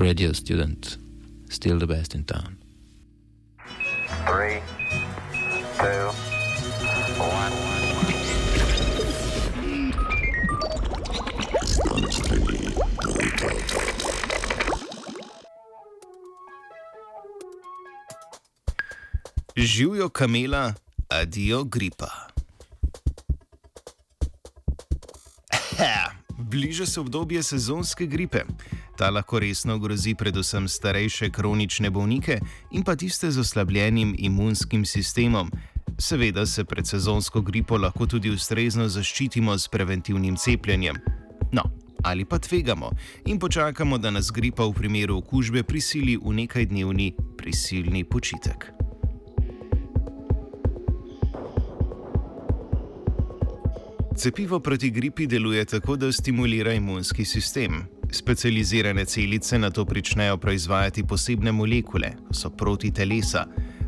radio student, still the best in town. Three, two, one. Živijo kamela, adijo gripa. Bliže se obdobje sezonske gripe. Ta lahko resno grozi predvsem starejše kronične bolnike in pa tiste z oslabljenim imunskim sistemom. Seveda se pred sezonsko gripo lahko tudi ustrezno zaščitimo s preventivnim cepljenjem. No, ali pa tvegamo in počakamo, da nas gripa v primeru okužbe prisili v nekajdnevni prisilni počitek. Cepivo proti gripi deluje tako, da stimulira imunski sistem. Specializirane celice na to pričnejo proizvajati posebne molekule, to so protitelesa.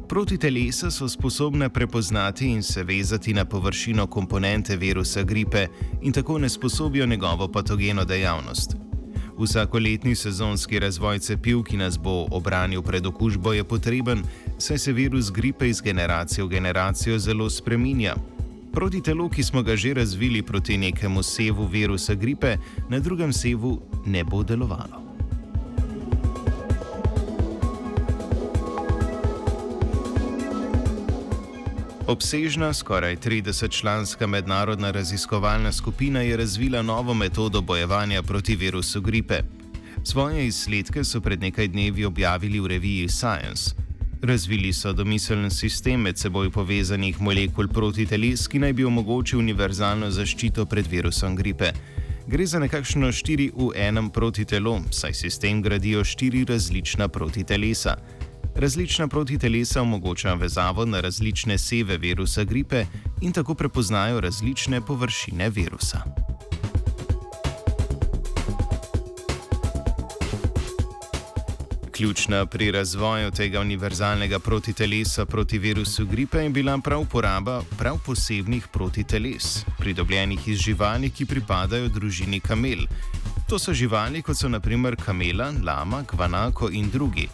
Protitelesa so sposobne prepoznati in se vezati na površino komponente virusa gripe in tako ne sposobijo njegovo patogeno dejavnost. Vsakoletni sezonski razvoj cepiv, ki nas bo obranil pred okužbo, je potreben, saj se virus gripe iz generacije v generacijo zelo spreminja. Proti telu, ki smo ga že razvili proti nekemu sevu virusa gripe, na drugem sevu ne bo delovalo. Obsežna, skoraj 30-članska mednarodna raziskovalna skupina je razvila novo metodo bojevanja proti virusu gripe. Svoje izsledke so pred nekaj dnevi objavili v reviji Science. Razvili so domiseln sistem med seboj povezanih molekul proti teles, ki naj bi omogočil univerzalno zaščito pred virusom gripe. Gre za nekakšno 4 v enem protitelo, saj sistem gradijo štiri različna protitelesa. Različna protitelesa omogočajo vezavo na različne seve virusa gripe in tako prepoznajo različne površine virusa. Ključna pri razvoju tega univerzalnega protitelesa proti virusu gripe je bila prav uporaba prav posebnih protiteles, pridobljenih iz živali, ki pripadajo družini kamel. To so živali kot so naprimer kamela, lama, gvanako in drugi.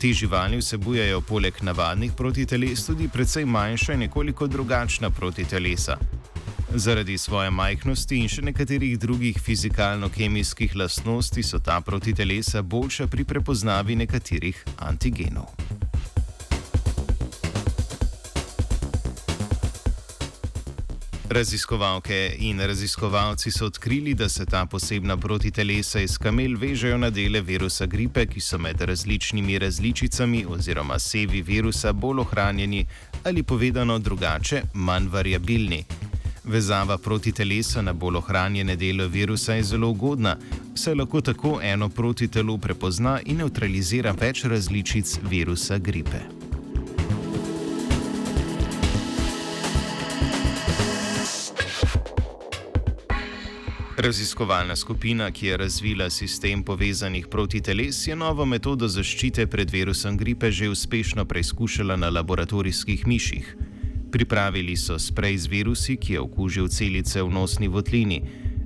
Te živali vsebujejo poleg navadnih protiteles tudi precej manjša in nekoliko drugačna protitelesa. Zaradi svoje majhnosti in še nekaterih drugih fizikalno-kemijskih lastnosti so ta protitelesa boljša pri prepoznavi nekaterih antigenov. Raziskovalke in raziskovalci so odkrili, da se ta posebna protitelesa iz kamel vežejo na dele virusa gripe, ki so med različnimi različicami oziroma sevi virusa bolj ohranjeni ali povedano drugače, manj variabilni. Vezava proti telesu na bolj ohranjene dele virusa je zelo ugodna, saj lahko tako eno proti telu prepozna in neutralizira več različic virusa gripe. Raziskovalna skupina, ki je razvila sistem povezanih protiteles, je novo metodo zaščite pred virusom gripe že uspešno preizkušala na laboratorijskih miših. Pripravili so sprej z virusi, ki je okužil celice v nosni votlini.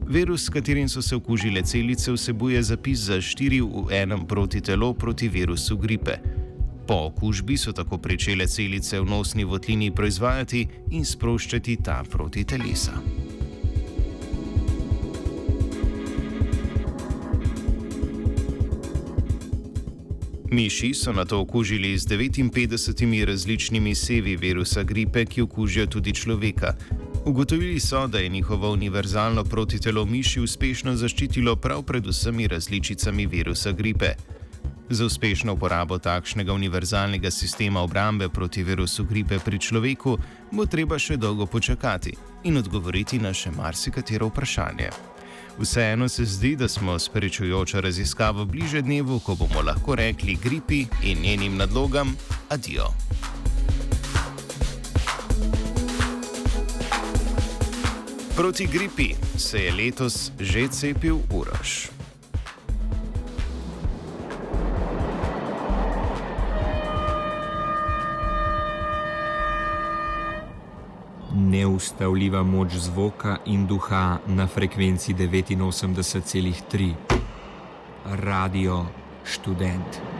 Virus, s katerim so se okužile celice, vsebuje zapis za štiri v enem protitelo proti virusu gripe. Po okužbi so tako začele celice v nosni votlini proizvajati in sproščati ta protitelesa. Miši so na to okužili z 59 različnimi sevi virusa gripe, ki okužijo tudi človeka. Ugotovili so, da je njihovo univerzalno protitelo miši uspešno zaščitilo prav pred vsemi različicami virusa gripe. Za uspešno uporabo takšnega univerzalnega sistema obrambe proti virusu gripe pri človeku bo treba še dolgo počakati in odgovoriti na še marsikatero vprašanje. Vseeno se zdi, da smo s prečujočo raziskavo bliže dnevu, ko bomo lahko rekli gripi in njenim nadlogam adijo. Proti gripi se je letos že cepil Uroš. Neustavljiva moč zvoka in duha na frekvenci 89,3. Radio študent.